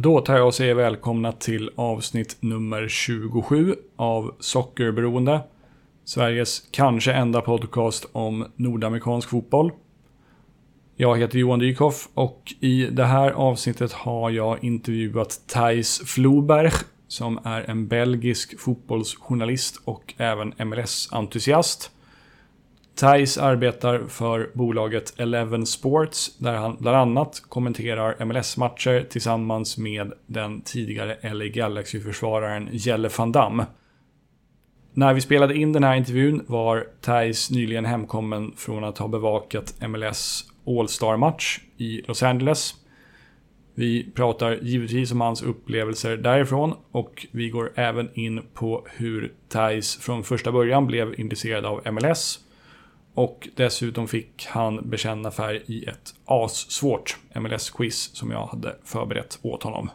Då tar jag och säger välkomna till avsnitt nummer 27 av Sockerberoende. Sveriges kanske enda podcast om nordamerikansk fotboll. Jag heter Johan Dykhoff och i det här avsnittet har jag intervjuat Thijs Floberg som är en belgisk fotbollsjournalist och även MLS-entusiast. Thijs arbetar för bolaget Eleven Sports där han bland annat kommenterar MLS-matcher tillsammans med den tidigare LA Galaxy-försvararen Jelle van Damme. När vi spelade in den här intervjun var Thijs nyligen hemkommen från att ha bevakat MLS All-Star-match i Los Angeles. Vi pratar givetvis om hans upplevelser därifrån och vi går även in på hur Thijs från första början blev intresserad av MLS och dessutom fick han bekänna färg i ett assvårt MLS-quiz som jag hade förberett åt honom.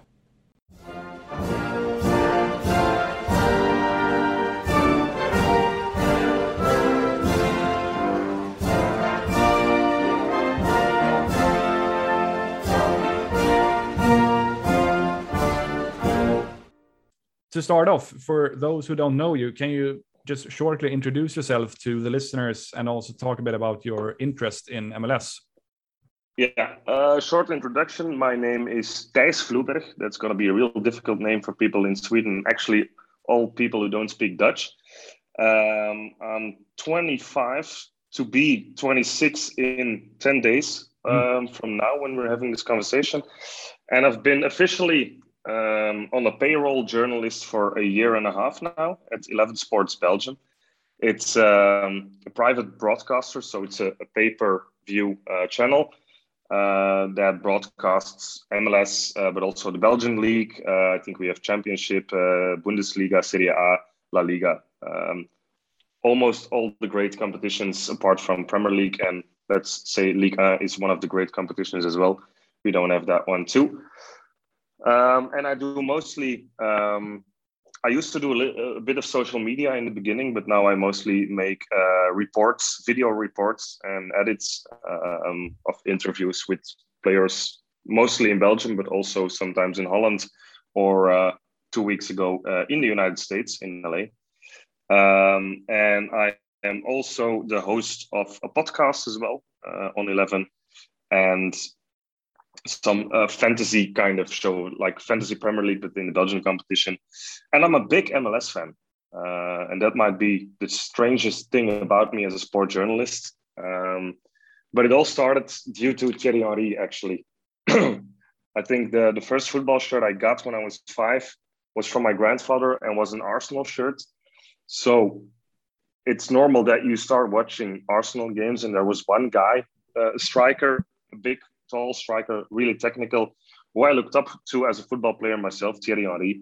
To start off, for those who don't know you, can you just shortly introduce yourself to the listeners and also talk a bit about your interest in MLS? Yeah, uh, short introduction. My name is Thijs Vloeberg. That's going to be a real difficult name for people in Sweden. Actually, all people who don't speak Dutch. Um, I'm 25 to be 26 in 10 days hmm. um, mm. from now when we're having this conversation. And I've been officially um, on a payroll journalist for a year and a half now at 11 Sports Belgium. It's um, a private broadcaster, so it's a, a pay per view uh, channel uh, that broadcasts MLS, uh, but also the Belgian League. Uh, I think we have Championship, uh, Bundesliga, Serie A, La Liga. Um, almost all the great competitions apart from Premier League and let's say Liga is one of the great competitions as well. We don't have that one too. Um, and I do mostly, um, I used to do a, a, bit of social media in the beginning, but now I mostly make uh, reports, video reports, and edits um, of interviews with players, mostly in Belgium, but also sometimes in Holland or uh, two weeks ago uh, in the United States, in LA. Um, and I am also the host of a podcast as well uh, on 11. And some uh, fantasy kind of show, like Fantasy Premier League, but in the Belgian competition. And I'm a big MLS fan. Uh, and that might be the strangest thing about me as a sport journalist. Um, but it all started due to Thierry Henry, actually. I think the, the first football shirt I got when I was five was from my grandfather and was an Arsenal shirt. So it's normal that you start watching Arsenal games, and there was one guy, uh, a striker, a big tall striker, really technical, who I looked up to as a football player myself, Thierry Henry.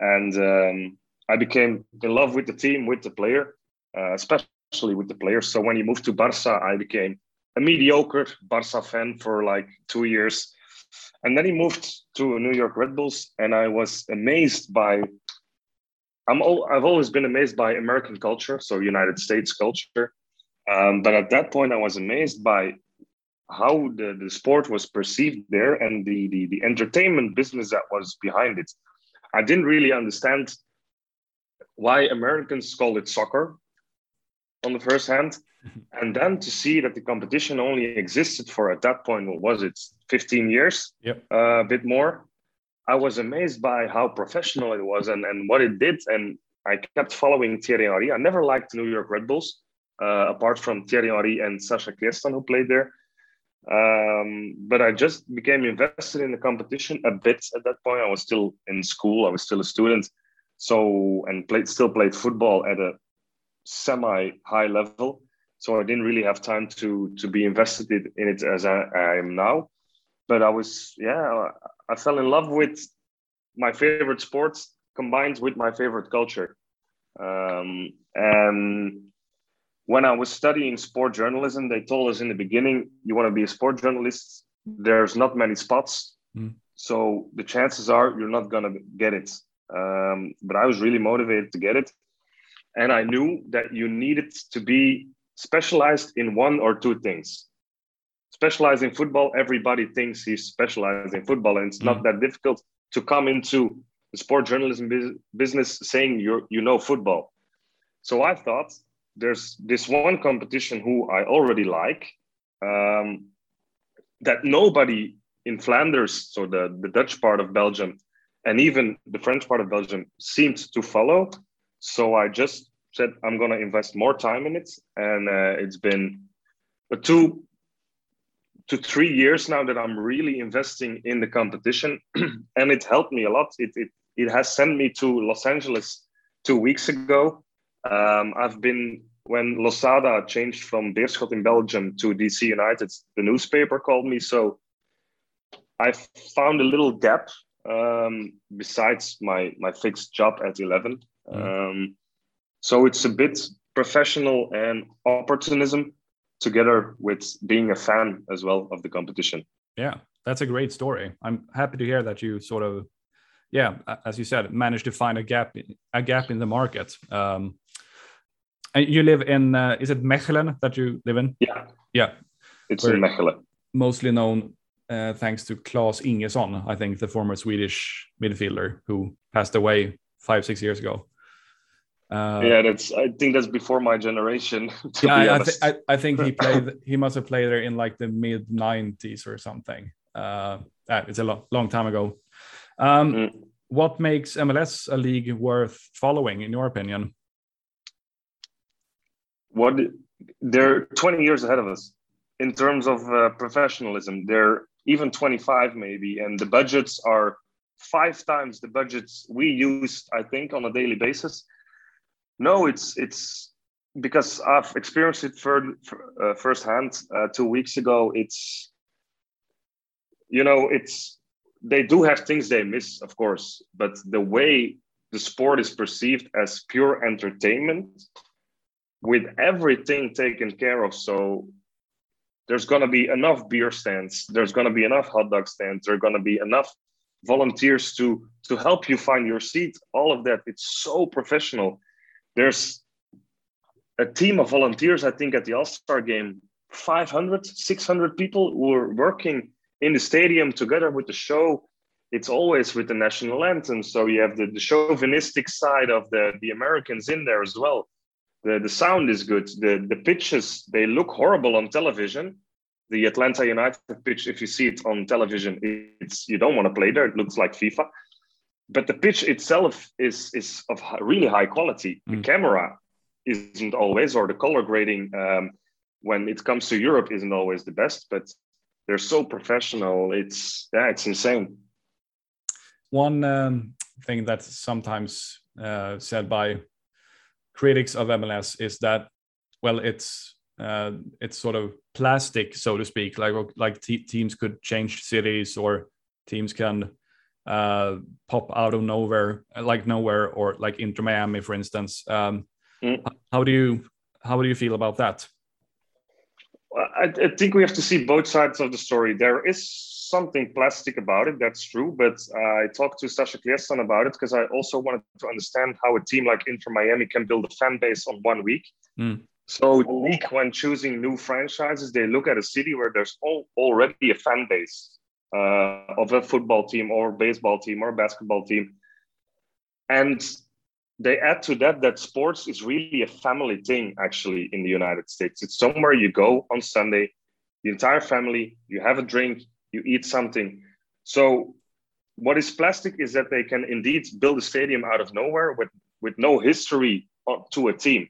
And um, I became in love with the team, with the player, uh, especially with the player. So when he moved to Barca, I became a mediocre Barca fan for like two years. And then he moved to New York Red Bulls, and I was amazed by. I'm all, I've always been amazed by American culture, so United States culture. Um, but at that point, I was amazed by how the, the sport was perceived there and the, the, the entertainment business that was behind it. I didn't really understand why Americans call it soccer on the first hand. And then to see that the competition only existed for at that point, what was it, 15 years? Yep. Uh, a bit more. I was amazed by how professional it was and, and what it did. And I kept following Thierry Henry. I never liked New York Red Bulls, uh, apart from Thierry Henry and Sacha Kljestan, who played there. Um, but I just became invested in the competition a bit at that point. I was still in school. I was still a student. So and played still played football at a semi high level. So I didn't really have time to to be invested in it as I, I am now. But I was yeah I fell in love with my favorite sports combined with my favorite culture. Um, and when I was studying sport journalism, they told us in the beginning, you want to be a sport journalist, there's not many spots. Mm. So the chances are you're not going to get it. Um, but I was really motivated to get it. And I knew that you needed to be specialized in one or two things. specializing football, everybody thinks he's specialized in football, and it's mm. not that difficult to come into the sport journalism business saying you you know football. So I thought there's this one competition who I already like um, that nobody in Flanders, so the, the Dutch part of Belgium, and even the French part of Belgium seemed to follow. So I just said I'm going to invest more time in it, and uh, it's been a two to three years now that I'm really investing in the competition, and it helped me a lot. It, it it has sent me to Los Angeles two weeks ago. Um, I've been when Losada changed from Beerschot in Belgium to DC United. The newspaper called me, so I found a little gap um, besides my my fixed job at Eleven. Mm. Um, so it's a bit professional and opportunism together with being a fan as well of the competition. Yeah, that's a great story. I'm happy to hear that you sort of, yeah, as you said, managed to find a gap a gap in the market. Um, and you live in uh, is it Mechelen that you live in? Yeah, yeah, it's We're in Mechelen. Mostly known uh, thanks to Klas Ingesson, I think the former Swedish midfielder who passed away five six years ago. Uh, yeah, that's. I think that's before my generation. yeah, I, th- I, I, think he played. he must have played there in like the mid '90s or something. Uh, it's a lo- long time ago. Um, mm. What makes MLS a league worth following, in your opinion? What they're 20 years ahead of us in terms of uh, professionalism. They're even 25 maybe, and the budgets are five times the budgets we use. I think on a daily basis no, it's it's because I've experienced it for, uh, firsthand uh, two weeks ago. It's you know it's they do have things they miss, of course, but the way the sport is perceived as pure entertainment, with everything taken care of, so there's going to be enough beer stands there's going to be enough hot dog stands there's going to be enough volunteers to to help you find your seat all of that it's so professional there's a team of volunteers, I think, at the All Star game 500, 600 people who are working in the stadium together with the show. It's always with the national anthem. So you have the, the chauvinistic side of the, the Americans in there as well. The, the sound is good. The, the pitches, they look horrible on television. The Atlanta United pitch, if you see it on television, it's you don't want to play there. It looks like FIFA but the pitch itself is is of really high quality. Mm. The camera isn't always, or the color grading um, when it comes to Europe isn't always the best, but they're so professional. It's yeah, it's insane. One um, thing that's sometimes uh, said by critics of MLS is that well, it's uh, it's sort of plastic, so to speak. Like like teams could change cities or teams can uh, pop out of nowhere, like nowhere, or like Inter Miami, for instance. Um, mm. How do you how do you feel about that? I, I, think we have to see both sides of the story. There is something plastic about it, that's true. But uh, I talked to Sacha Kljestan about it because I also wanted to understand how a team like Inter Miami can build a fan base on one week. Mm. So the league, when choosing new franchises, they look at a city where there's all, already a fan base uh, of a football team or baseball team or basketball team. And they add to that that sports is really a family thing actually in the United States. It's somewhere you go on Sunday, the entire family, you have a drink, you eat something. So what is plastic is that they can indeed build a stadium out of nowhere with, with no history to a team.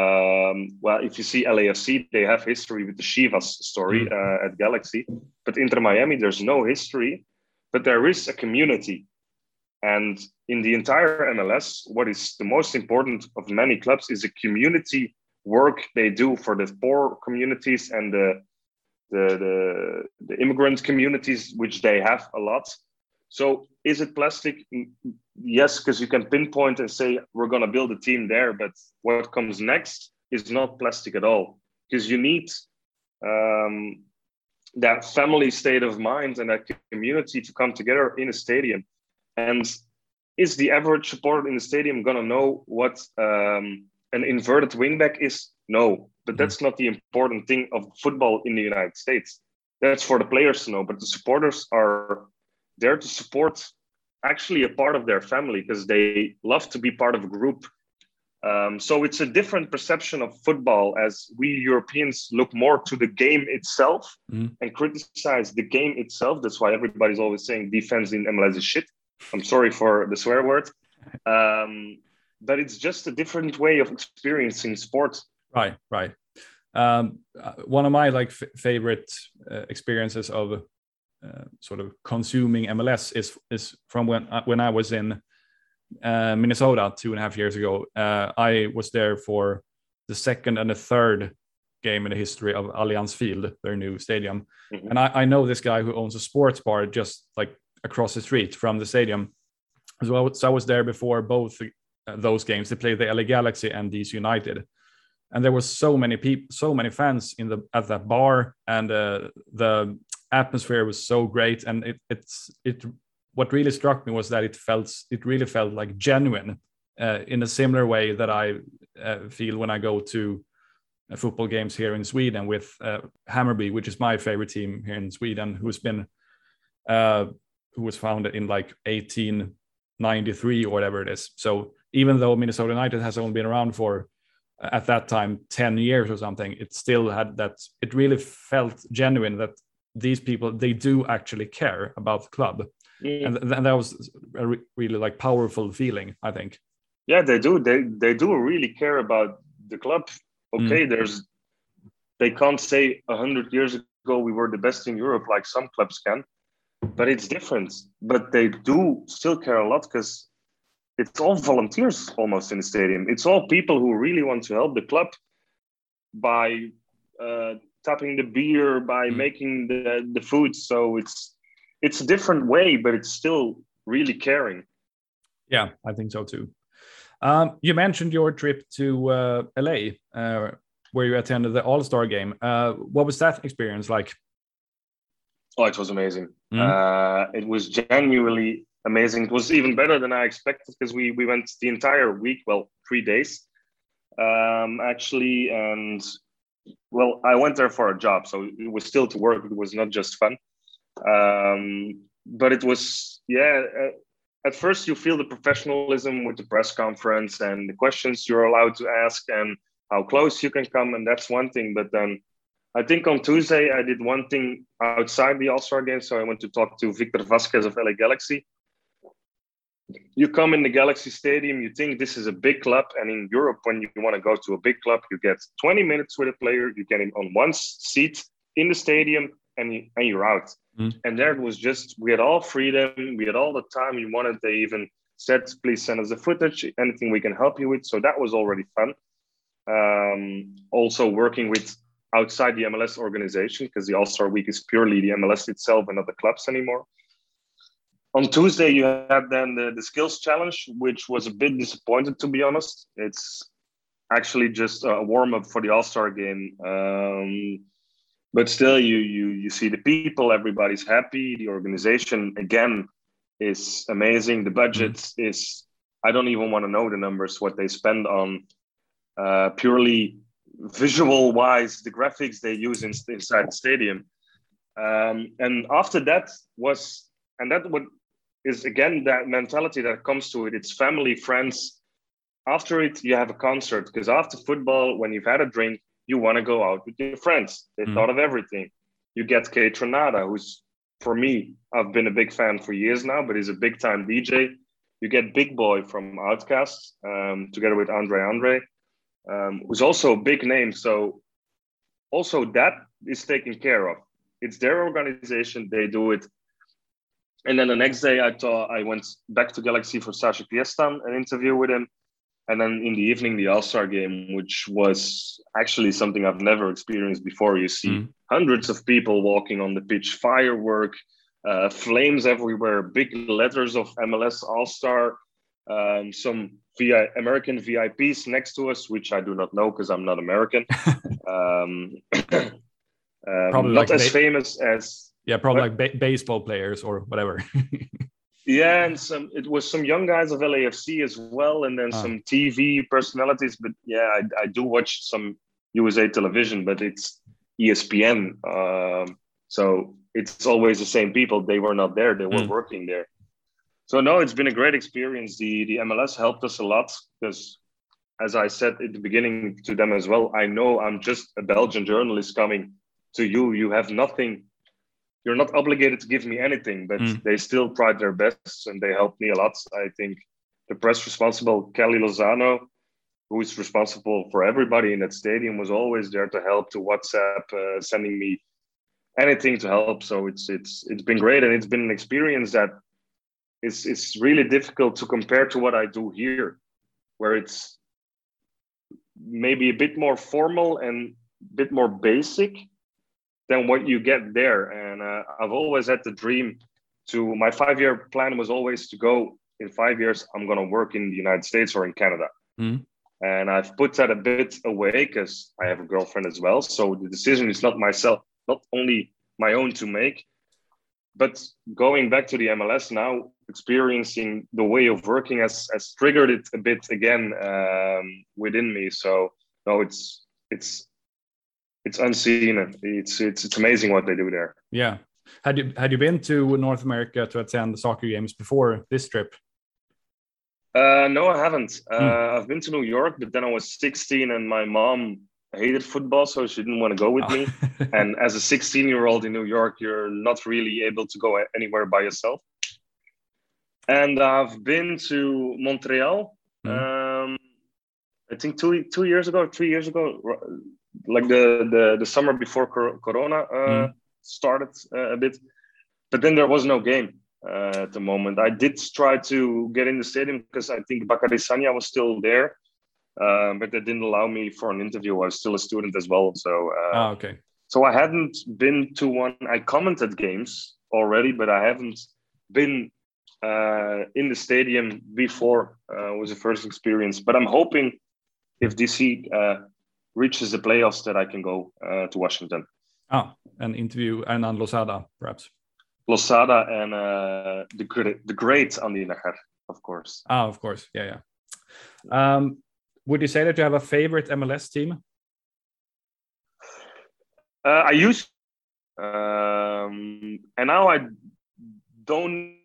Um, well, if you see LAFC, they have history with the Chivas story mm. uh, at Galaxy, but Inter Miami, there's no history, but there is a community. And in the entire MLS, what is the most important of many clubs is the community work they do for the poor communities and the the, the, the immigrant communities, which they have a lot. So is it plastic? Yes, because you can pinpoint and say we're going to build a team there, but what comes next is not plastic at all because you need um, that family state of mind and that community to come together in a stadium. And is the average supporter in the stadium going to know what um, an inverted wingback is? No, but mm-hmm. that's not the important thing of football in the United States. that's for the players to know. But the supporters are there to support actually a part of their family because they love to be part of a group. Um, so it's a different perception of football as we Europeans look more to the game itself mm. and criticize the game itself. That's why everybody's always saying defense in MLS is shit. I'm sorry for the swear word. Um, but it's just a different way of experiencing sport. Right, right. Um, uh, one of my like f- favorite uh, experiences of uh, sort of consuming MLS is is from when uh, when I was in uh, Minnesota two and a half years ago. Uh, I was there for the second and the third game in the history of Allianz Field, their new stadium, mm-hmm. and I, I, know this guy who owns a sports bar just like across the street from the stadium. So I, was, so I was there before both those games. They played the LA Galaxy and DC United and there was so many people so many fans in the at that bar and uh, the atmosphere was so great. And it it's it what really struck me was that it felt it really felt like genuine uh, in a similar way that i uh, feel when i go to uh, football games here in sweden with uh, hammarby which is my favorite team here in sweden who's been uh, who was founded in like 1893 or whatever it is. So even though minnesota united has only been around for at that time 10 years or something it still had that it really felt genuine that these people they do actually care about the club mm. and, th- and, that was a re- really like powerful feeling i think yeah they do they they do really care about the club okay mm. there's they can't say 100 years ago we were the best in europe like some clubs can but it's different but they do still care a lot because it's all volunteers almost in the stadium. It's all people who really want to help the club by uh, tapping the beer, by mm. making the, the food. So it's it's a different way, but it's still really caring. Yeah, I think so too. Um, you mentioned your trip to uh, LA, uh, where you attended the All Star game. Uh, what was that experience like? Oh, it was amazing. Mm. it was genuinely amazing. It was even better than I expected because we we went the entire week, well, three days, um, actually, and well, I went there for a job, so it was still to work. It was not just fun, um, but it was yeah. Uh, at first, you feel the professionalism with the press conference and the questions you're allowed to ask and how close you can come, and that's one thing. But then I think on Tuesday I did one thing outside the All Star game. So I went to talk to Victor Vázquez of LA Galaxy, you come in the Galaxy Stadium, you think this is a big club, and in Europe, when you want to go to a big club, you get 20 minutes with a player, you get him on one seat in the stadium, and you, and you're out. Mm. And there it was just we had all freedom, we had all the time we wanted. They even said, "Please send us the footage, anything we can help you with." So that was already fun. Um, also working with outside the MLS organization because the All Star Week is purely the MLS itself and not the clubs anymore on Tuesday, you had then the, the skills challenge, which was a bit disappointed, to be honest. It's actually just a warm up for the All Star game. Um, but still, you, you, you see the people, everybody's happy. The organization, again, is amazing. The budget mm-hmm. is, I don't even want to know the numbers, what they spend on uh, purely visual wise, the graphics they use in, inside the stadium. Um, and after that was and that what is again that mentality that comes to it. It's family, friends. After it, you have a concert because after football, when you've had a drink, you want to go out with your friends. They mm. thought of everything. You get Kaytranada, who's for me, I've been a big fan for years now, but he's a big time DJ. You get Big Boi from OutKast, um, together with Andre Andre, um, who's also a big name. So also that is taken care of. It's their organization. They do it and then the next day, I thought I went back to Galaxy for Sacha Kljestan, an interview with him. And then in the evening, the All Star game, which was actually something I've never experienced before. You see mm. hundreds of people walking on the pitch, firework, uh, flames everywhere, big letters of MLS All Star, um, some VI- American VIPs next to us, which I do not know because I'm not American. um, um, not like as famous as yeah, probably like ba- baseball players or whatever. yeah, and some it was some young guys of LAFC as well, and then ah. some TV personalities. But yeah, I, I do watch some USA television, but it's ESPN. Um, So it's always the same people. They were not there. They were mm. working there. So no, it's been a great experience. The the MLS helped us a lot because, as I said at the beginning to them as well, I know I'm just a Belgian journalist coming to you. You have nothing. You're not obligated to give me anything, but mm. they still tried their best and they helped me a lot. I think the press responsible, Kelly Lozano, who is responsible for everybody in that stadium, was always there to help, to WhatsApp, uh, sending me anything to help. So it's it's it's been great, and it's been an experience that is it's really difficult to compare to what I do here, where it's maybe a bit more formal and a bit more basic than what you get there. And uh, I've always had the dream to my five year plan was always to go in five years. I'm going to work in the United States or in Canada. Mm. And I've put that a bit away because I have a girlfriend as well. So the decision is not myself, not only my own to make, but going back to the MLS now, experiencing the way of working has, has triggered it a bit again um, within me. So no, it's it's it's unseen. It's it's it's amazing what they do there. Yeah. Had you had you been to North America to attend the soccer games before this trip? Uh, no, I haven't. Uh, mm. I've been to New York, but then I was 16 and my mom hated football, so she didn't want to go with oh. me. and as a 16 year old in New York, you're not really able to go anywhere by yourself. And I've been to Montreal. Mm. Um, I think two two years ago, three years ago, like the the, the summer before Corona uh, mm. started uh, a bit. But then there was no game uh, at the moment. I did try to get in the stadium because I think Bacary Sagna was still there, uh, but they didn't allow me for an interview. I was still a student as well, so uh, oh, okay. So I hadn't been to one. I commented games already, but I haven't been uh, in the stadium before. Uh, was the first experience, but I'm hoping if DC uh, reaches the playoffs that I can go to Washington. Oh, an interview and on Losada, perhaps. Losada and uh, the great, the great Andy Najar, of course. Ah, of course, yeah, yeah. Um, would you say that you have a favorite MLS team? Uh, I used, um, and now I don't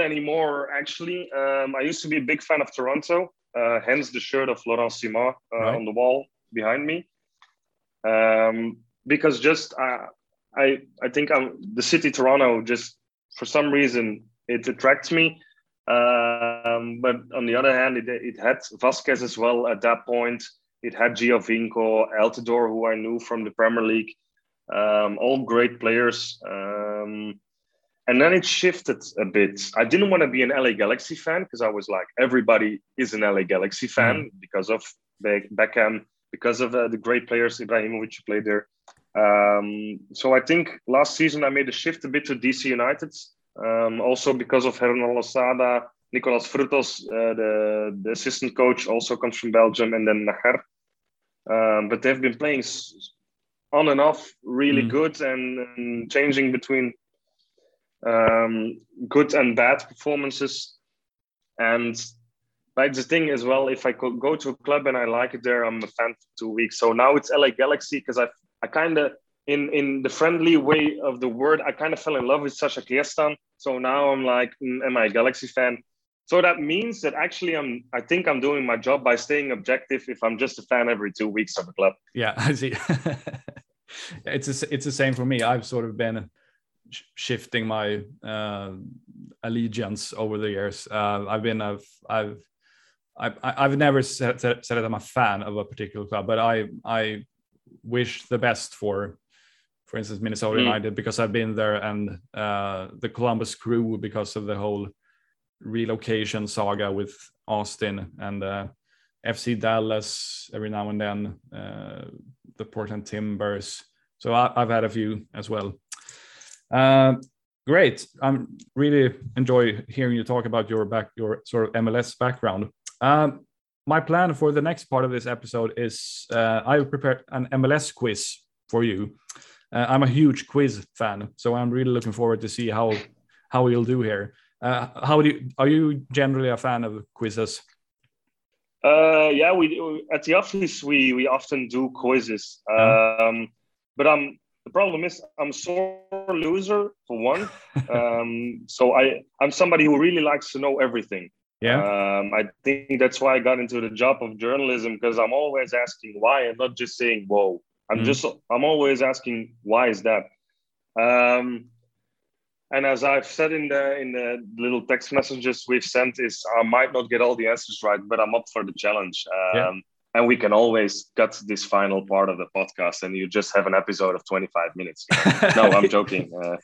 anymore. Actually, um, I used to be a big fan of Toronto, uh, hence the shirt of Laurent Ciman uh, right. on the wall behind me. Um, because just uh, I I think I'm the city Toronto just for some reason it attracts me. Um, but on the other hand, it, it had Vázquez as well at that point. It had Giovinco, Altidore, who I knew from the Premier League. Um, all great players. Um, and then it shifted a bit. I didn't want to be an LA Galaxy fan because I was like, everybody is an LA Galaxy fan mm. because of Beckham, because of uh, the great players Ibrahimovic played there. Um, so I think last season I made a shift a bit to DC United, um, also because of Hernan Losada, Nicolas Frutos, uh, the, the assistant coach, also comes from Belgium, and then Najar. Um, but they've been playing on and off really mm. good and, and, changing between um, good and bad performances. And like the thing as well, if I could go to a club and I like it there, I'm a fan for two weeks. So now it's LA Galaxy because I I kind of in in the friendly way of the word, I kind of fell in love with Sacha Kljestan. So now I'm like, mm, am I a Galaxy fan? So that means that actually I'm I think I'm doing my job by staying objective if I'm just a fan every two weeks of a club. Yeah, I see. it's a, it's the same for me. I've sort of been shifting my uh, allegiance over the years. Uh, I've been I've I've I've, I've never said, said, said that I'm a fan of a particular club, but I I wish the best for for instance minnesota mm. united because i've been there and uh, the columbus crew because of the whole relocation saga with austin and uh, fc dallas every now and then uh, the portland timbers. So I, have had a few as well. Uh, great. I'm really enjoy hearing you talk about your back your sort of mls background um, my plan for the next part of this episode is uh, I prepared an MLS quiz for you. Uh, I'm a huge quiz fan, so I'm really looking forward to see how how you'll do here. Uh, how do you, are you generally a fan of quizzes? Uh, yeah, we at the office we we often do quizzes, um, but I'm the problem is I'm sore loser for one. um, so I I'm somebody who really likes to know everything. Yeah. Um, I think that's why I got into the job of journalism because I'm always asking why and not just saying whoa. I'm Mm. just I'm always asking why is that. Um, and as I've said in the in the little text messages we've sent, is I might not get all the answers right, but I'm up for the challenge. Um, Yeah. And we can always cut this final part of the podcast, and you just have an episode of 25 minutes. no, I'm joking. Uh,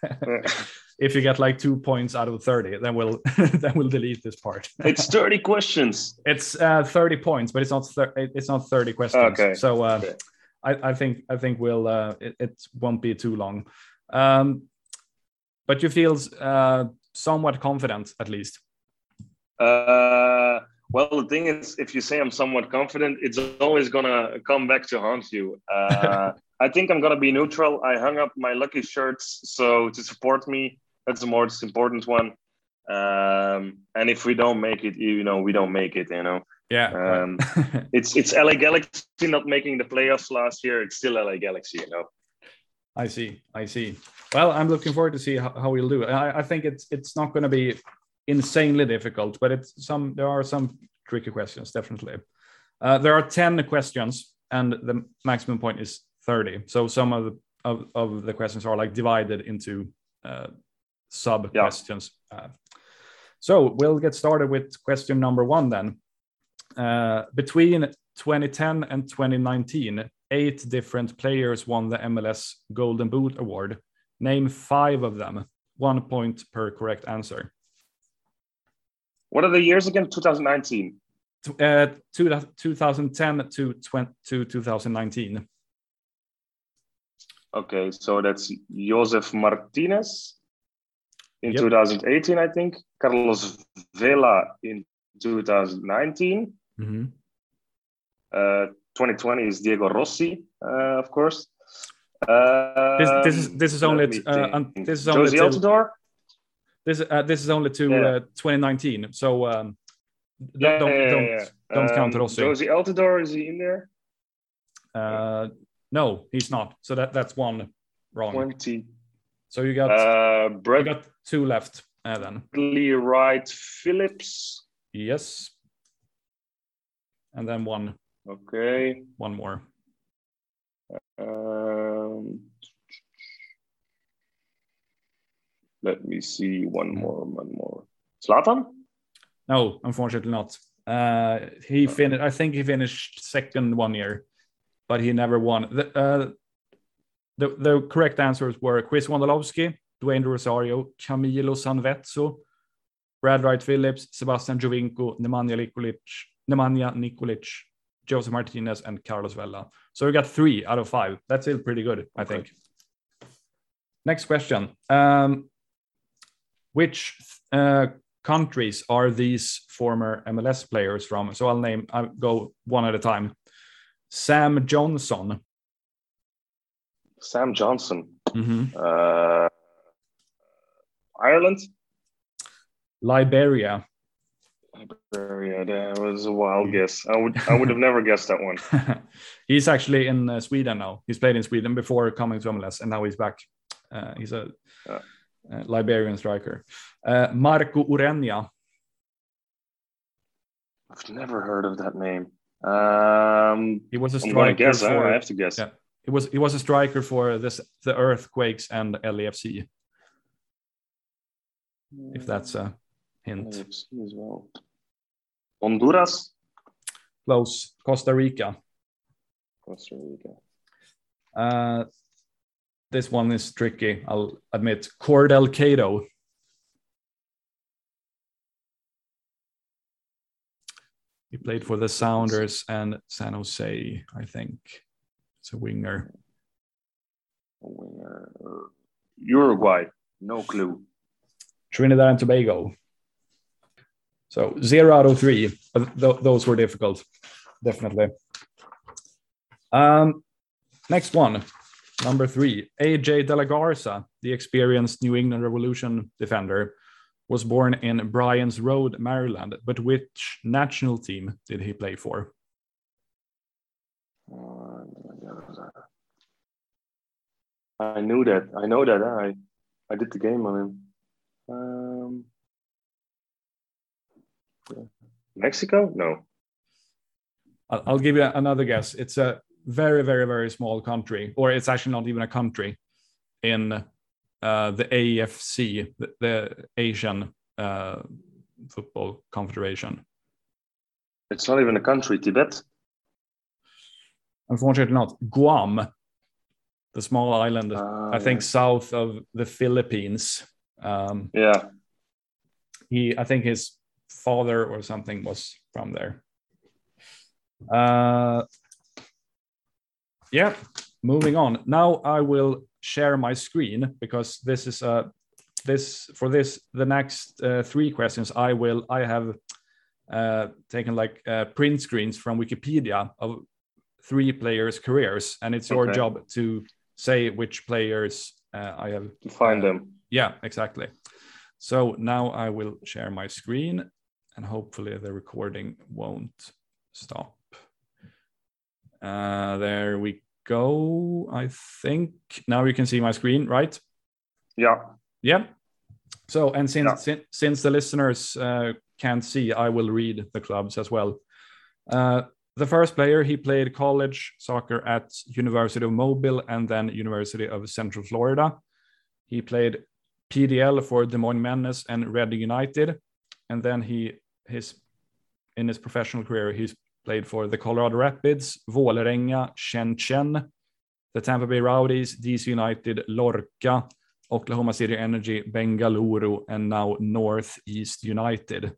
if you get like two points out of 30, then we'll then we'll delete this part. it's 30 questions. It's uh, 30 points, but it's not thir- it's not 30 questions. Okay. So uh, Okay. I, I think I think we'll uh, it, it won't be too long. Um, but you feel uh, somewhat confident at least. Uh, well, the thing is, if you say I'm somewhat confident, it's always gonna come back to haunt you. Uh, I think I'm gonna be neutral. I hung up my lucky shirts, so to support me, that's the most important one. Um, and if we don't make it, you know, we don't make it. You know, Yeah. Um, it's it's LA Galaxy not making the playoffs last year. It's still LA Galaxy. You know. I see. I see. Well, I'm looking forward to see how, how we'll do. I, I think it's it's not going to be insanely difficult, but it's some there are some tricky questions definitely. Uh, there are ten questions, and the maximum point is thirty. So some of the of, of the questions are like divided into uh, sub Yeah. questions. Uh, so we'll get started with question number one then. Uh, between 2010 and 2019, eight different players won the MLS Golden Boot Award. Name five of them. One point per correct answer. What are the years again? 2019. Uh, two, 2010 to, 20, to 2019. Okay, so that's Josef Martinez in Yep. 2018, I think. Carlos Vela in 2019. Mhm. Uh, 2020 is Diego Rossi, uh, of course. Um, This, this is this is only uh, un- this is only Jozy Altidore. This uh, this is only to Yeah. uh, 2019. So um, don't Yeah, don't yeah, don't, don't count Um, Rossi. Jozy Altidore is he in there? Uh, no, he's not. So that that's one wrong. 20. So you got Uh, you got two left uh, then. Lee Wright Phillips. Yes. And then one Okay. one more. Um, let me see one more, one more. Zlatan? No, unfortunately not. Uh, he finished. I think he finished second one year, but he never won. The, uh, the, the correct answers were Chris Wondolowski, Dwayne Rosario, Camilo Sanvezzo, Brad Wright Phillips, Sebastian Giovinco, Nemanja Nikolic, Nemanja Nikolic, Josef Martinez, and Carlos Vela. So we got three out of five. That's still pretty good, I Okay. think. Next question. Um, which uh, countries are these former MLS players from? So I'll name, I'll go one at a time. Sam Johnson. Sam Johnson. Mhm. Uh, Ireland? Liberia. Liberia. That was a wild guess. I would I would have never guessed that one. he's actually in uh, Sweden now. He's played in Sweden before coming to MLS, and now he's back. Uh, he's a Yeah. Uh, Liberian striker. Uh, Marco Ureña. I've never heard of that name. Um, He was a striker guess. for. I have to guess. Yeah. He was he was a striker for this the Earthquakes and LAFC. If that's a hint. LAFC as well. Honduras. Close. Costa Rica. Costa Rica. Uh, this one is tricky. I'll admit. Cordell Cato. He played for the Sounders and San Jose, I think. It's a winger. A winger. Uruguay. No clue. Trinidad and Tobago. So zero out of three. Th- those were difficult, definitely. Um, next one, number three. AJ De La Garza, the experienced New England Revolution defender, was born in Bryans Road, Maryland. But which national team did he play for? I knew that. I know that. I I did the game on him. Um, Mexico? No. I'll, I'll give you another guess. It's a very, very, very small country, or it's actually not even a country in uh, the AFC, the, the Asian uh, Football Confederation. It's not even a country, Tibet. Unfortunately, not. Guam, the small island, Uh, I think south of the Philippines. Um, Yeah. he, I think his father or something was from there. Uh, yeah, moving on. Now I will share my screen because this is uh, this for this the next uh, three questions I will I have uh, taken like uh, print screens from Wikipedia of three players' careers, and it's your Okay. job to say which players uh, I have To find them. yeah, exactly. So now I will share my screen and hopefully the recording won't stop. Uh, there we go. I think now you can see my screen, right? Yeah. Yeah. So, and since Yeah. since, since the listeners uh, can't see, I will read the clubs as well. Uh, the first player, he played college soccer at University of Mobile and then University of Central Florida. He played PDL for Des Moines Menace and Reading United, and then he his in his professional career he's played for the Colorado Rapids, Vålerenga, Shenzhen, the Tampa Bay Rowdies, DC United, Lorca, Oklahoma City Energy, Bengaluru, and now Northeast United.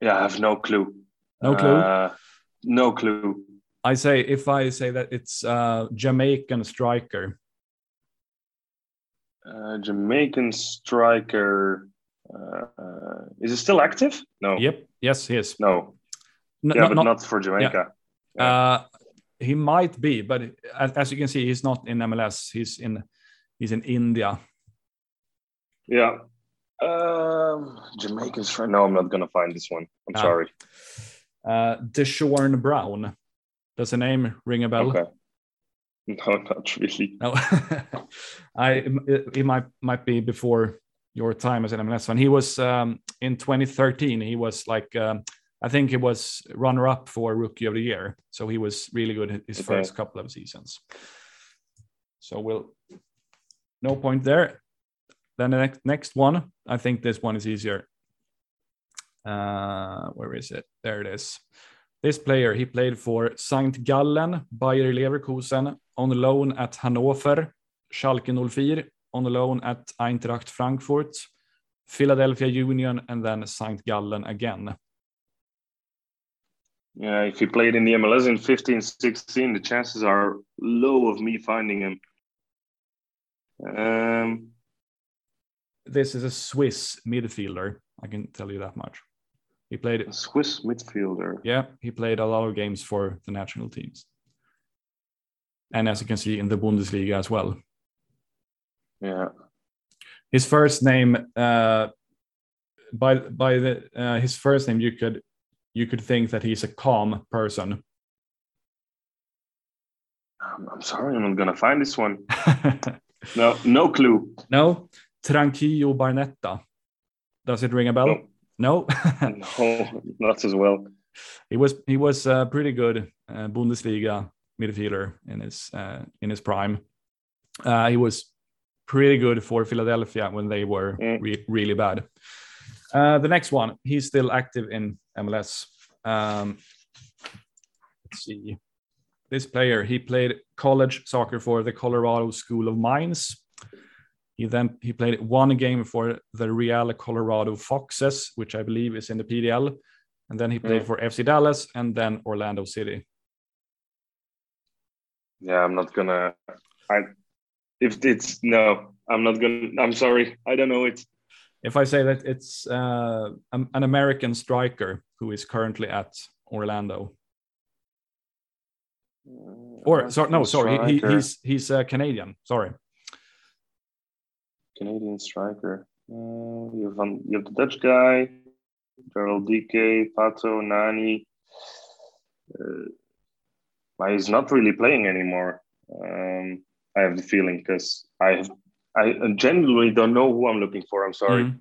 Yeah, I have no clue. No clue. Uh, no clue. I say if I say that it's uh, Jamaican striker. Uh, Jamaican striker. Uh, is it still active? No. Yep. Yes, he is. No. Yeah, not- but not- for Jamaica. Uh, he might be, but as, as you can see, he's not in MLS. He's in he's in India. Yeah. Um, Jamaican striker. No, I'm not gonna find this one. I'm Ah. sorry. Uh, Deshorn Brown. Does the name ring a bell? Okay. No, not really. No, I it, it might might be before your time as an MLS fan. He was um, in 2013. He was like um, I think it was runner up for Rookie of the Year. So he was really good his Okay. first couple of seasons. So we'll no point there. Then the next next one. I think this one is easier. Uh, where is it? There it is. This player, he played for St. Gallen, Bayer Leverkusen, on loan at Hannover, Schalke 04, on loan at Eintracht Frankfurt, Philadelphia Union, and then St. Gallen again. Yeah, if he played in the MLS in 15, 16, the chances are low of me finding him. Um, This is a Swiss midfielder. I can tell you that much. He played, a Swiss midfielder. yeah, he played a lot of games for the national teams. And as you can see in the Bundesliga as well. Yeah. his first name uh by by the uh, his first name you could you could think that he's a calm person I'm, I'm sorry, I'm not gonna find this one. No, no clue. no tranquillo barnetta does it ring a bell no, No, not as well. he was he was a pretty good uh, bundesliga midfielder in his uh, in his prime uh, he was pretty good for philadelphia when they were Mm. re- really bad uh, the next one he's still active in mls um, let's see this player he played college soccer for the colorado school of mines he then he played one game for the real colorado foxes which i believe is in the pdl and then he played Mm. for fc dallas and then orlando city Yeah, I'm not gonna. I if it's no, I'm not gonna. I'm sorry, I don't know it. If i say that it's uh, an an american striker who is currently at orlando or sorry no sorry he, he, he's he's a canadian sorry Canadian striker. Uh, you have one, you have the Dutch guy, Gerald DK, Pato, Nani. Uh, but he's not really playing anymore. Um, I have the feeling because I have I genuinely don't know who I'm looking for. I'm sorry. Mm.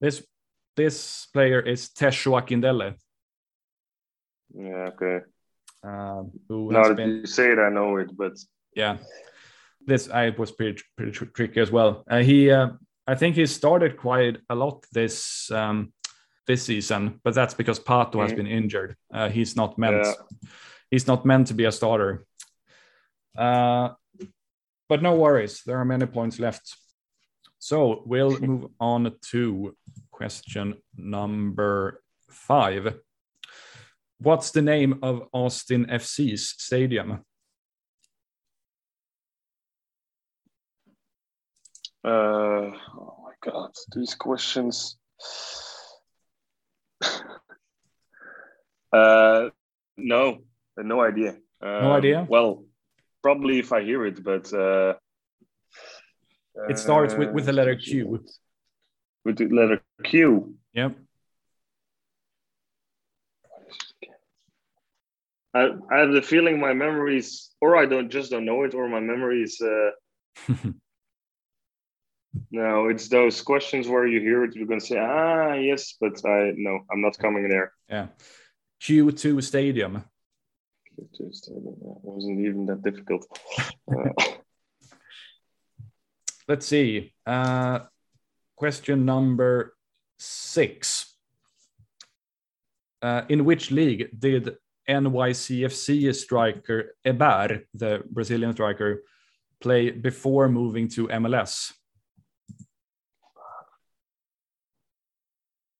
This this player is Tesho Akindele. Yeah. Okay. Um, who now that been you say it, I know it, but yeah. This I was pretty pretty tr- tricky as well. Uh, he uh, I think he started quite a lot this um, this season, but that's because Pato has Mhm. been injured. Uh, he's not meant Yeah. he's not meant to be a starter. Uh, but no worries, there are many points left. So we'll move on to question number five. What's the name of Austin FC's stadium? uh, oh my god, these questions. uh, no, no idea. Um, idea? Well, probably if I hear it, but uh, It starts with, with the letter uh, Q. With the letter Q. Yep. I, I have the feeling my memories, or I don't just don't know it, or my memories. Uh, no, it's those questions where you hear it, you're gonna say, ah, yes, but I no, I'm not coming there. Yeah. Q2 Stadium. It wasn't even that difficult. Uh, Let's see. Uh, question number six. Uh, in which league did NYCFC striker Héber, the Brazilian striker, play before moving to MLS?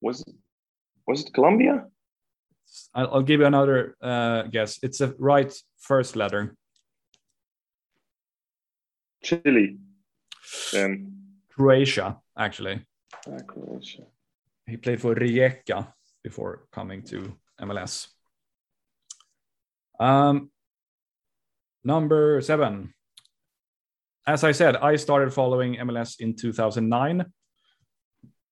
was it was it Colombia? I'll, I'll give you another uh, guess. It's a right first letter. Chile. Then Croatia, actually. ah, Croatia. He played for Rijeka before coming to MLS. Um, number seven. As I said, I started following MLS in 2009.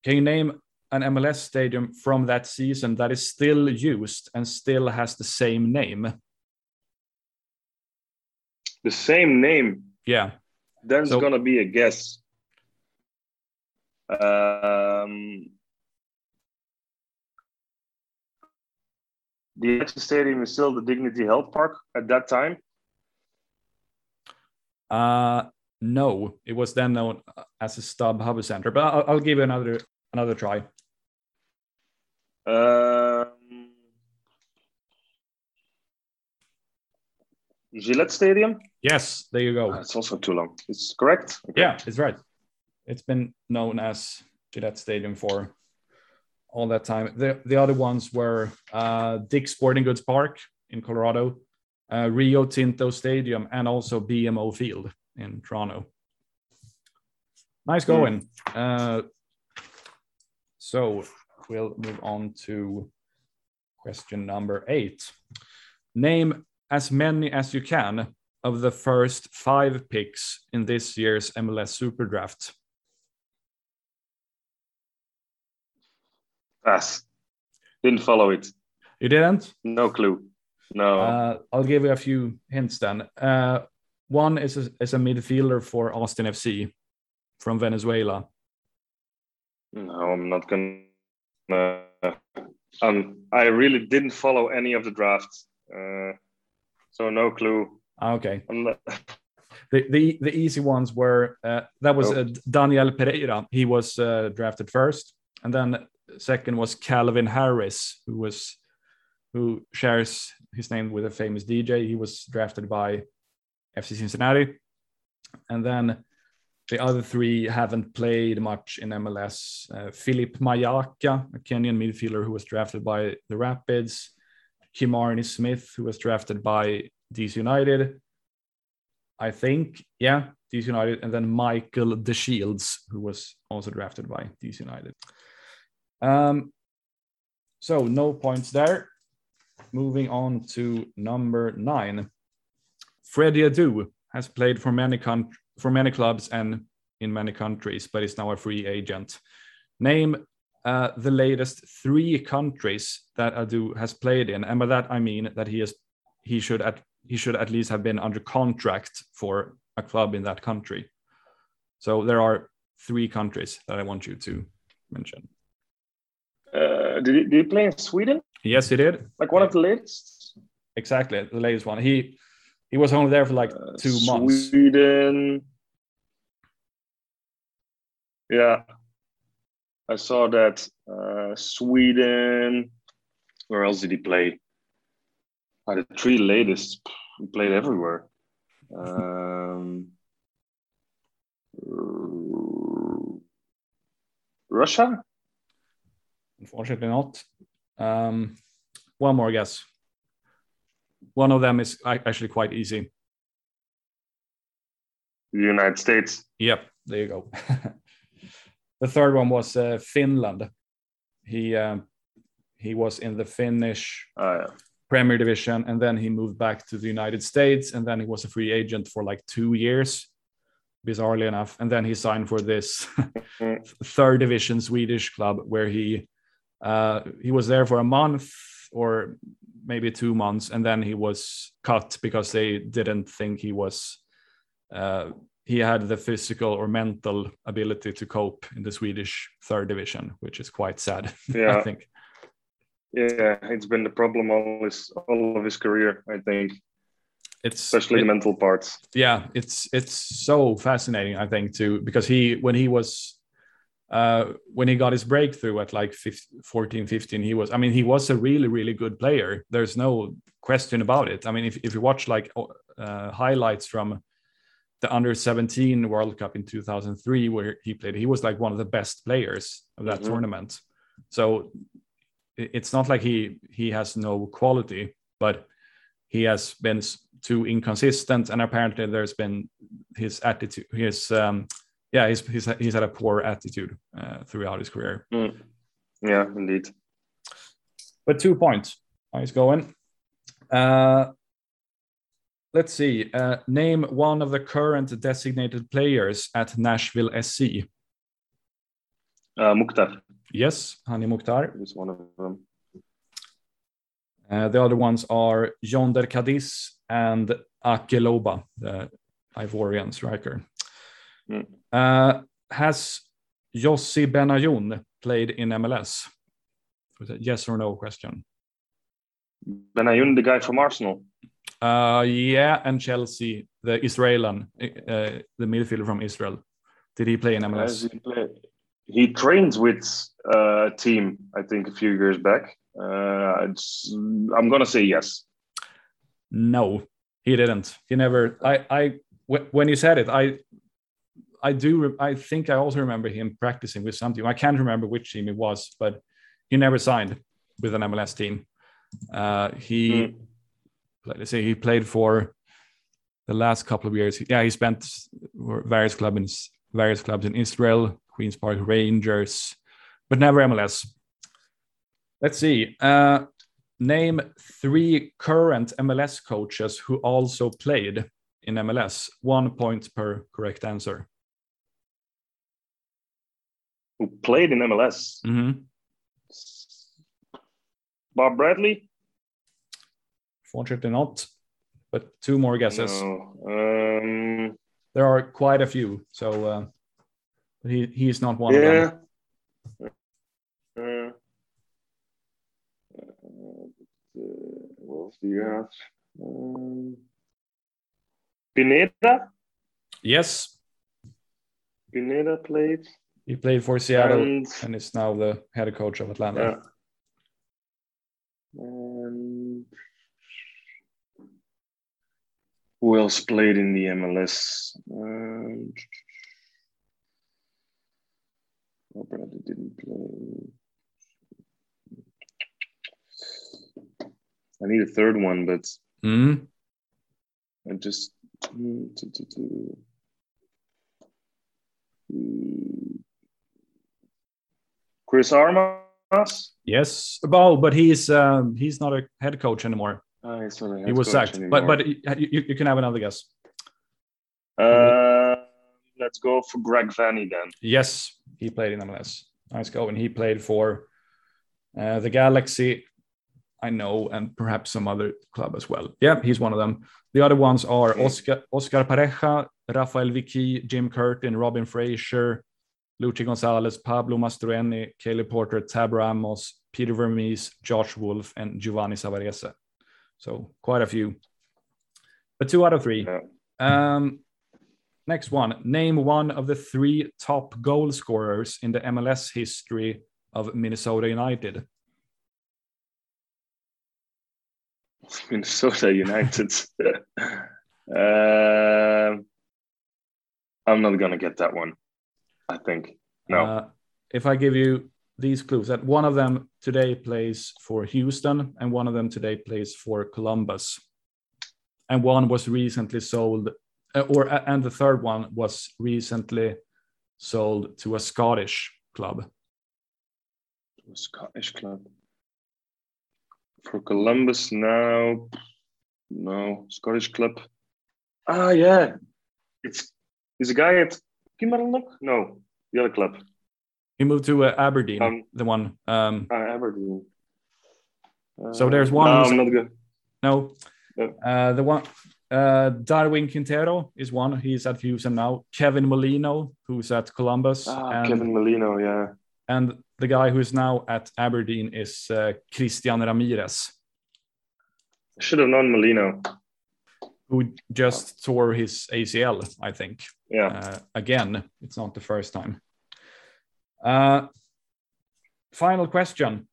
Can you name an MLS stadium from that season that is still used and still has the same name? The same name. Yeah. There's So- gonna be a guess. Um, the Action Stadium is still the Dignity Health Park at that time. Uh, no, it was then known as a StubHub Center, but I'll, I'll give you another another try. Um, Gillette Stadium. Yes, there you go. Ah, It's also too long. It's correct. Okay. Yeah, it's right. It's been known as Gillette Stadium for all that time. The the other ones were uh, Dick's Sporting Goods Park in Colorado, uh, Rio Tinto Stadium, and also BMO Field in Toronto. Nice going. Uh, so we'll move on to question number eight. Name as many as you can of the first five picks in this year's MLS Super Draft. Pass. Didn't follow it. You didn't? No clue. No. Uh, I'll give you a few hints then. Uh, one is a, is a midfielder for Austin FC from Venezuela. no, I'm not gonna. um, I really didn't follow any of the drafts, uh, so no clue. Ah, Okay. Not, The, the, the easy ones were uh, that was Oh. uh, Daniel Pereira. He was uh, drafted first. And then second was Calvin Harris, who was who shares his name with a famous DJ. He was drafted by FC Cincinnati. And then the other three haven't played much in MLS. Uh, Philip Mayaka, a Kenyan midfielder who was drafted by the Rapids. Kimarni Smith, who was drafted by DC United. I think, yeah, DC United. And then Michael DeShields, who was also drafted by DC United. Um, so no points there. Moving on to number nine. Freddie Adu has played for many con- for many clubs and in many countries, but is now a free agent. Name uh, the latest three countries that Adu has played in, and by that I mean that he is he should at he should at least have been under contract for a club in that country. So there are three countries that I want you to mention. Uh, did, he, did he play in Sweden? Yes, he did. Like one of the latest? Exactly, the latest one. He he was only there for like Uh, two months. Sweden. Yeah. I saw that. Uh, Sweden. Where else did he play? Uh, the three latest. He played everywhere. Um, Russia? Unfortunately, not. Um, one more guess. One of them is actually quite easy. The United States. Yep, there you go. the third one was uh, Finland. He um, he was in the Finnish Oh, yeah. Premier Division, and then he moved back to the United States, and then he was a free agent for like two years, bizarrely enough, and then he signed for this third division Swedish club where he uh, he was there for a month or maybe two months, and then he was cut because they didn't think he was uh, he had the physical or mental ability to cope in the Swedish third division, which is quite sad. Yeah. I think. Yeah, it's been the problem all his all of his career, I think, It's especially it- the mental parts. yeah it's it's so fascinating i think too because he when he was uh when he got his breakthrough at like 15, 14 15 he was i mean he was a really really good player. There's no question about it. I mean if, if you watch like uh, highlights from the under 17 world cup in 2003 where he played he was like one of the best players of that Mhm. tournament. So it's not like he he has no quality but he has been too inconsistent and apparently there's been his attitude his um yeah he's he's, he's had a poor attitude uh, throughout his career. Yeah, indeed. but two points. Nice going? Uh let's see. Uh name one of the current designated players at nashville sc Uh, Mukhtar. Yes hani mukhtar. Is one of them. Uh, the other ones are Jhonder Cádiz and Aké Loba, the Ivorian striker. Mm. Uh, has Yossi Benayoun played in MLS? Yes or no question? Benayoun, the guy from Arsenal. Uh, yeah, and Chelsea, the Israelan, uh, the midfielder from Israel. Did he play in MLS? he, played? he trained with uh, a team, I think, a few years back. Uh, it's, I'm gonna say yes. No, he didn't. He never. I. I. When you said it, I. I do. I think I also remember him practicing with some team. I can't remember which team it was, but he never signed with an MLS team. Uh, he. Mm. Let's say he played for the last couple of years. Yeah, he spent various clubs in various clubs in Israel, Queens Park Rangers, but never MLS. Let's see. Uh, name three current MLS coaches who also played in MLS. One point per correct answer. Who played in MLS? Mm-hmm. Bob Bradley? Fortunately, not. But two more guesses. No. Um, There are quite a few, so uh, but he he's not one of them. Uh, uh, what else do you have? Um, Pineda? Yes, Pineda played. He played for Seattle And, and is now the head coach of Atlanta. yeah. And who else played in the MLS? Um, oh, Bradley didn't play. I need a third one, but Mhm. I just. mm, to- to- to- Mm. Chris Armas? Yes, oh, but he's um, he's not a head coach anymore. Oh, he's not he was sacked. But anymore. but you, you, you can have another guess. Uh, let's go for Greg Vanney then. Yes, he played in MLS. Nice go, and he played for uh, the Galaxy. I know, and perhaps some other club as well. Yeah, he's one of them. The other ones are Oscar, Oscar Pareja, Raphaël Wicky, Jim Curtin, Robin Fraser, Luchi Gonzalez, Pablo Mastroeni, Caleb Porter, Tab Ramos, Peter Vermes, Josh Wolff, and Giovanni Savarese. So quite a few. But two out of three. Yeah. Um, next one. Name one of the three top goal scorers in the MLS history of Minnesota United. Minnesota United. uh, I'm not gonna get that one. I think no. Uh, if I give you these clues, that one of them today plays for Houston, and one of them today plays for Columbus, and one was recently sold, uh, or uh, and the third one was recently sold to a Scottish club. A Scottish club for Columbus now. No, Scottish club. Ah, yeah, it's is a guy at Kilmarnock? No, the other club. He moved to uh, Aberdeen, um, the one. Um, uh, Aberdeen. Uh, so there's one. No, I'm not good. No, uh, the one. Uh, Darwin Quintero is one. He's at Houston now. Kevin Molino, who's at Columbus. Ah, and, Kevin Molino, yeah. And the guy who's now at Aberdeen is uh, Christian Ramirez. Should have known Molino. Who just tore his ACL, I think. Yeah. Uh, again, it's not the first time. Uh, final question.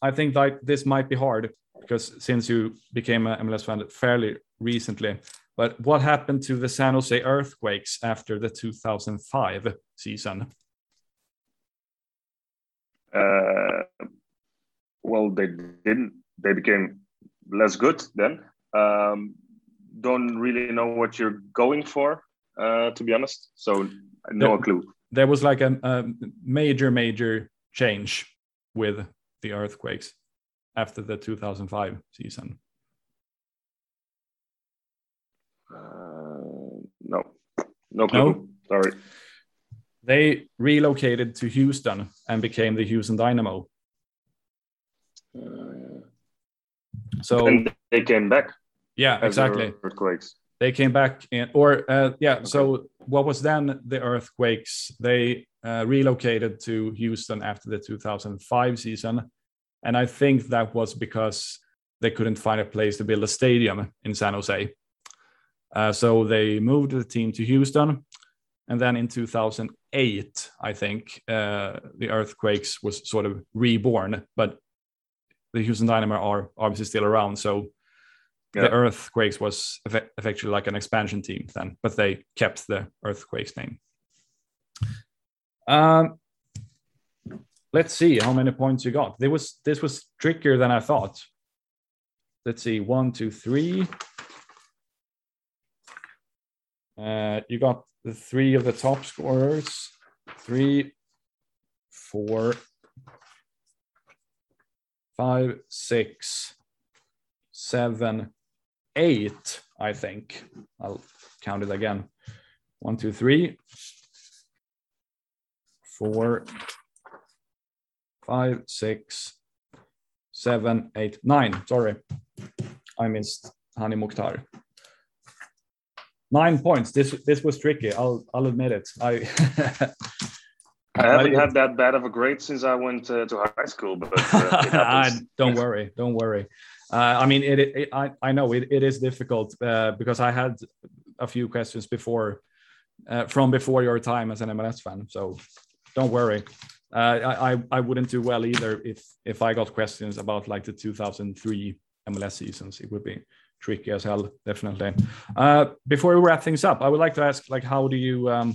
I think that this might be hard because since you became a MLS fan fairly recently, but what happened to the San Jose Earthquakes after the 2005 season? Uh, well, they didn't. They became less good then. Um, don't really know what you're going for, uh, to be honest. So no there, clue. There was like a, a, major, major change with the earthquakes after the 2005 season. Uh, no, no clue. No? Sorry. They relocated to Houston and became the Houston Dynamo. Uh, so and they came back. Yeah, exactly. Earthquakes. They came back in, or uh, yeah. Okay. So what was then the earthquakes? They uh, relocated to Houston after the 2005 season, and I think that was because they couldn't find a place to build a stadium in San Jose. Uh, so they moved the team to Houston, and then in 2008 i think uh, the earthquakes was sort of reborn but the houston dynamo are obviously still around so yeah. the earthquakes was eff- effectively like an expansion team then but they kept the earthquakes name. Um, let's see how many points you got. There was this was trickier than i thought. Let's see one two three. Uh, you got the three of the top scorers. Three, four, five, six, seven, eight, I think. I'll count it again. One, two, three, four, five, six, seven, eight, nine. Sorry, I missed Hani Mukhtar nine points. This this was tricky. I'll I'll admit it. I I haven't had that bad of a grade since I went uh, to high school, but uh, don't worry, don't worry. Uh, I mean, it, it, I I know it, it is difficult uh, because I had a few questions before uh, from before your time as an MLS fan. So don't worry. Uh, I, I I wouldn't do well either if if I got questions about like the 2003 MLS seasons. It would be tricky as hell, definitely. Uh, before we wrap things up, I would like to ask, like, how do you, um,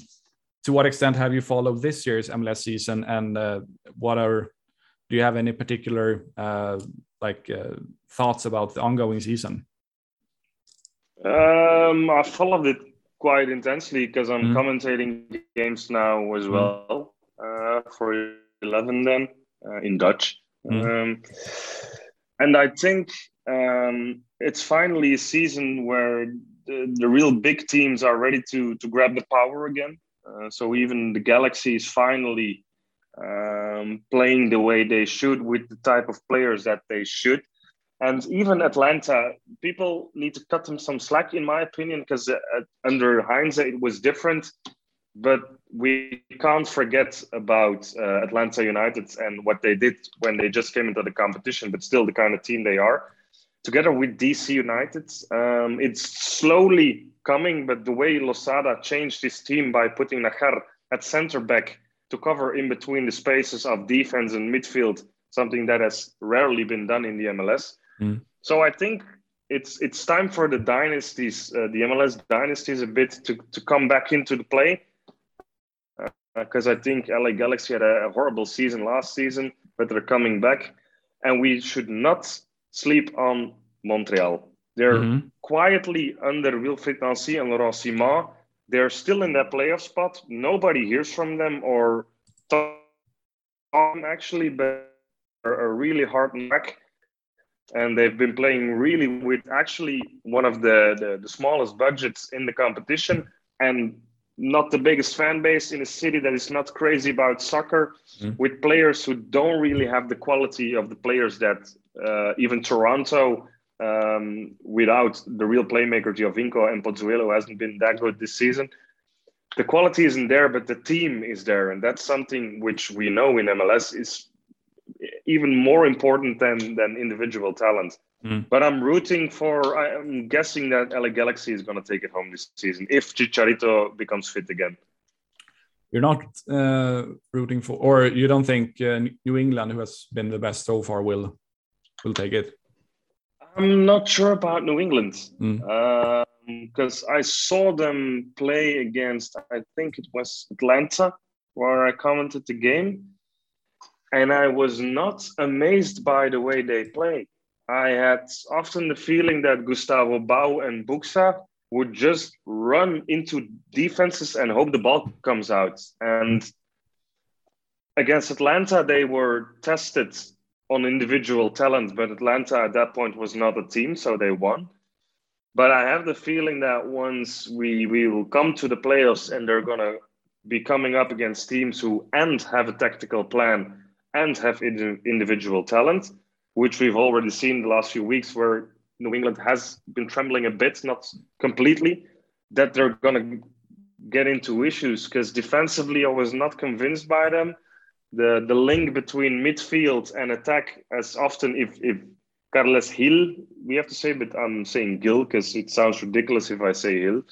to what extent have you followed this year's MLS season, and uh, what are, do you have any particular uh, like uh, thoughts about the ongoing season? Um, I followed it quite intensely because I'm mm. commentating games now as mm. well uh, for 11 then uh, in Dutch. Mm. Um, and I think um, it's finally a season where the, the, real big teams are ready to to grab the power again. Uh, so even the Galaxy is finally um, playing the way they should with the type of players that they should. And even Atlanta, people need to cut them some slack, in my opinion, because uh, under Heinze it was different. But we can't forget about uh, Atlanta United and what they did when they just came into the competition, but still the kind of team they are. Together with DC United, um, it's slowly coming, but the way Losada changed his team by putting Najar at center back to cover in between the spaces of defense and midfield, something that has rarely been done in the MLS. Mm. So I think it's it's time for the dynasties, uh, the MLS dynasties, a bit to to come back into the play. Because uh, I think LA Galaxy had a, a, horrible season last season, but they're coming back, and we should not sleep on Montreal. They're mm-hmm. quietly under Wilfried Nancy and Laurent Ciman. They're still in that playoff spot. Nobody hears from them or Tom actually, but a really hard neck and they've been playing really with actually one of the, the, the smallest budgets in the competition and not the biggest fan base in a city that is not crazy about soccer mm. with players who don't really have the quality of the players that uh, even Toronto um, without the real playmaker Giovinco and Pozuelo hasn't been that good this season. The quality isn't there, but the team is there, and that's something which we know in MLS is even more important than than individual talent. Mm. But I'm rooting for. I'm guessing that LA Galaxy is going to take it home this season if Chicharito becomes fit again. You're not uh, rooting for, or you don't think uh, New England, who has been the best so far, will will take it. I'm not sure about New England because mm. um, I saw them play against. I think it was Atlanta, where I commented the game and I was not amazed by the way they play. I had often the feeling that Gustavo Bou and Buksa would just run into defenses and hope the ball comes out. And against Atlanta, they were tested on individual talent, but Atlanta at that point was not a team, so they won. But I have the feeling that once we, we will come to the playoffs and they're going to be coming up against teams who and have a tactical plan and have individual talent, which we've already seen the last few weeks where New England has been trembling a bit, not completely, that they're going to get into issues because defensively I was not convinced by them. The the link between midfield and attack, as often if if Carles Gil, we have to say, but I'm saying Gil because it sounds ridiculous if I say Hill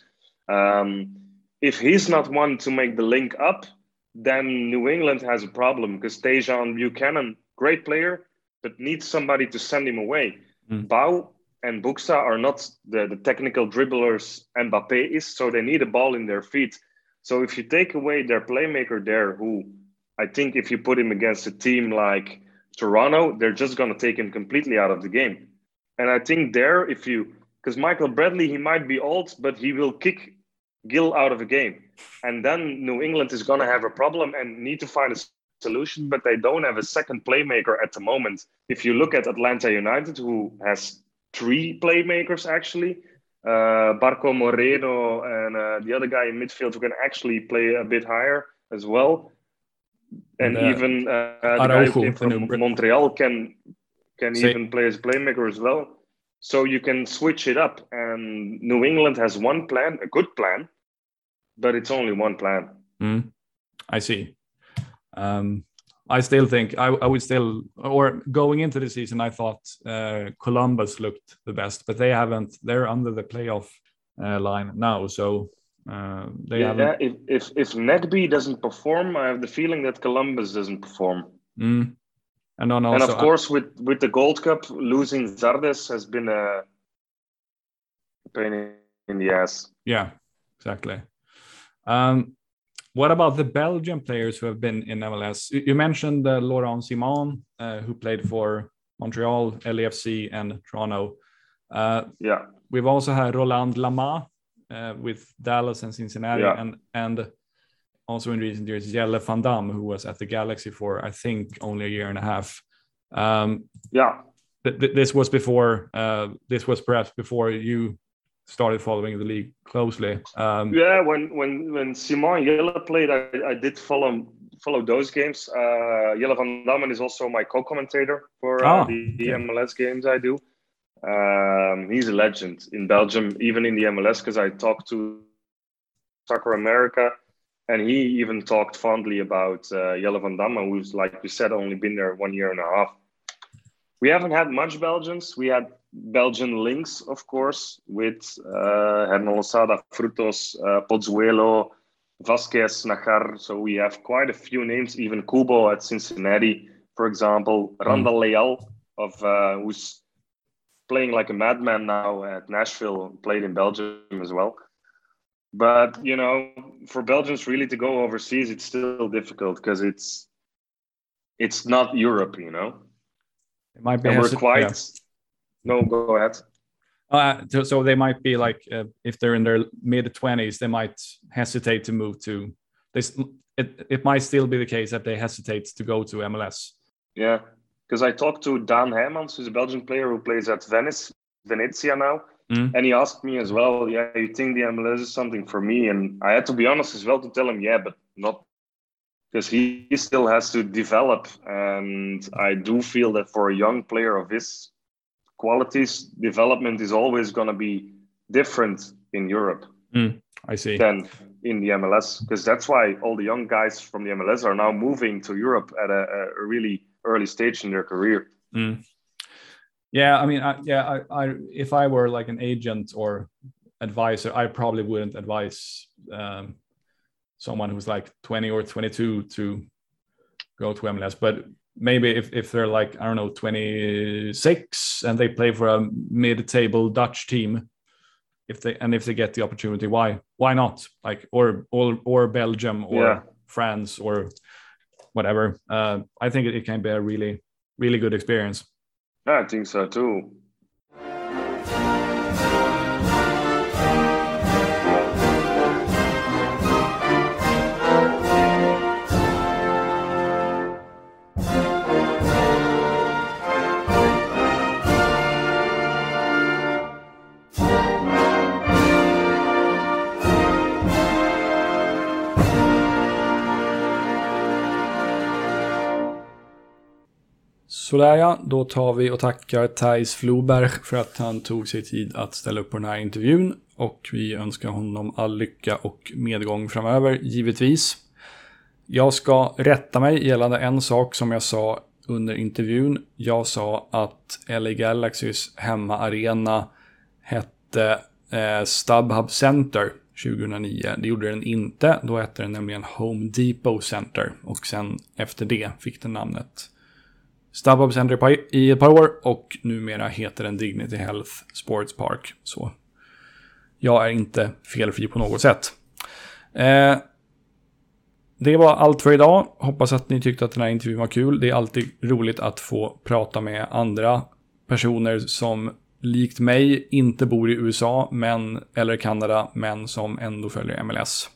Um, if he's not one to make the link up, then New England has a problem because Tajon Buchanan, great player, but needs somebody to send him away. Mm. Bou and Buksa are not the, the technical dribblers Mbappe is, so they need a ball in their feet. So if you take away their playmaker there, who I think if you put him against a team like Toronto, they're just going to take him completely out of the game. And I think there, if you, because Michael Bradley, he might be old, but he will kick Gil out of a game. And then New England is going to have a problem and need to find a solution, but they don't have a second playmaker at the moment. If you look at Atlanta United, who has three playmakers actually, uh, Barco Moreno and uh, the other guy in midfield who can actually play a bit higher as well. And, uh, even uh, the guy who came from Montreal can can Say. even play as playmaker as well. So you can switch it up. And New England has one plan, a good plan, but it's only one plan. Mm, I see. Um, I still think I, I, would still, or going into the season, I thought uh, Columbus looked the best, but they haven't. They're under the playoff uh, line now, so uh, they yeah, haven't. If if if Nagbe doesn't perform, I have the feeling that Columbus doesn't perform. Mm. And, also, and of course, with with the Gold Cup, losing Zardes has been a pain in the ass. Yeah, exactly. Um, what about the Belgian players who have been in MLS? You mentioned uh, Laurent Ciman, uh, who played for Montreal, LAFC, and Toronto. Uh, yeah. We've also had Roland Lamah uh, with Dallas and Cincinnati, yeah. and and also in recent years Jelle van Damme, who was at the Galaxy for I think only a year and a half. Um, yeah. Th- th- this was before. Uh, this was perhaps before you started following the league closely. Um, yeah, when when when Ciman Jelle played, I, I did follow follow those games. Uh, Jelle van Damme is also my co-commentator for uh, oh, the, the MLS games I do. Um, he's a legend in Belgium, even in the MLS, because I talked to Soccer America, and he even talked fondly about uh, Jelle van Damme, who's, like you said, only been there one year and a half. We haven't had much Belgians. We had Belgian links, of course, with uh, Hernan Losada, Frutos, uh, Pozuelo, Vázquez, Najar. So we have quite a few names, even Kubo at Cincinnati, for example, mm. Randall Leal, of uh, who's playing like a madman now at Nashville, played in Belgium as well. But you know, for Belgians really to go overseas, it's still difficult because it's it's not Europe, you know. It might be. And we're quite. Yeah. No, go ahead. Uh, so, so they might be like, uh, if they're in their mid twenties, they might hesitate to move to. This it it might still be the case that they hesitate to go to MLS. Yeah, because I talked to Daan Heymans, who's a Belgian player who plays at Venice, Venezia now, mm. and he asked me as well, "Yeah, you think the MLS is something for me?" And I had to be honest as well to tell him, "Yeah, but not." Because he still has to develop, and I do feel that for a young player of his qualities, development is always going to be different in Europe. Mm, I see. Than in the MLS, because that's why all the young guys from the MLS are now moving to Europe at a, a really early stage in their career. Mm. Yeah, I mean, I, yeah, I, I, if I were like an agent or advisor, I probably wouldn't advise um, someone who's like 20 or 22 to go to MLS. But maybe if, if they're like, I don't know, 26 and they play for a mid-table Dutch team, if they and if they get the opportunity, why why not? Like or or or Belgium or yeah. France or whatever. Uh, I think it, it can be a really, really good experience. I think so too. Sådär ja, då tar vi och tackar Thijs Floberg för att han tog sig tid att ställa upp på den här intervjun. Och vi önskar honom all lycka och medgång framöver, givetvis. Jag ska rätta mig gällande en sak som jag sa under intervjun. Jag sa att LA Galaxys hemmaarena hette eh, StubHub Center 2009. Det gjorde den inte. Då hette den nämligen Home Depot Center. Och sen efter det fick den namnet StubHub Center i ett par år och numera heter den Dignity Health Sports Park. Så jag är inte felfri på något sätt. Eh, det var allt för idag. Hoppas att ni tyckte att den här intervjun var kul. Det är alltid roligt att få prata med andra personer som likt mig inte bor i USA men, eller Kanada men som ändå följer MLS.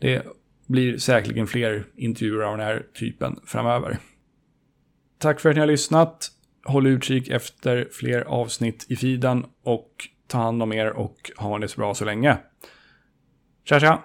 Det blir säkerligen fler intervjuer av den här typen framöver. Tack för att ni har lyssnat. Håll utkik efter fler avsnitt i feeden och ta hand om er och ha det så bra så länge. Tja tja!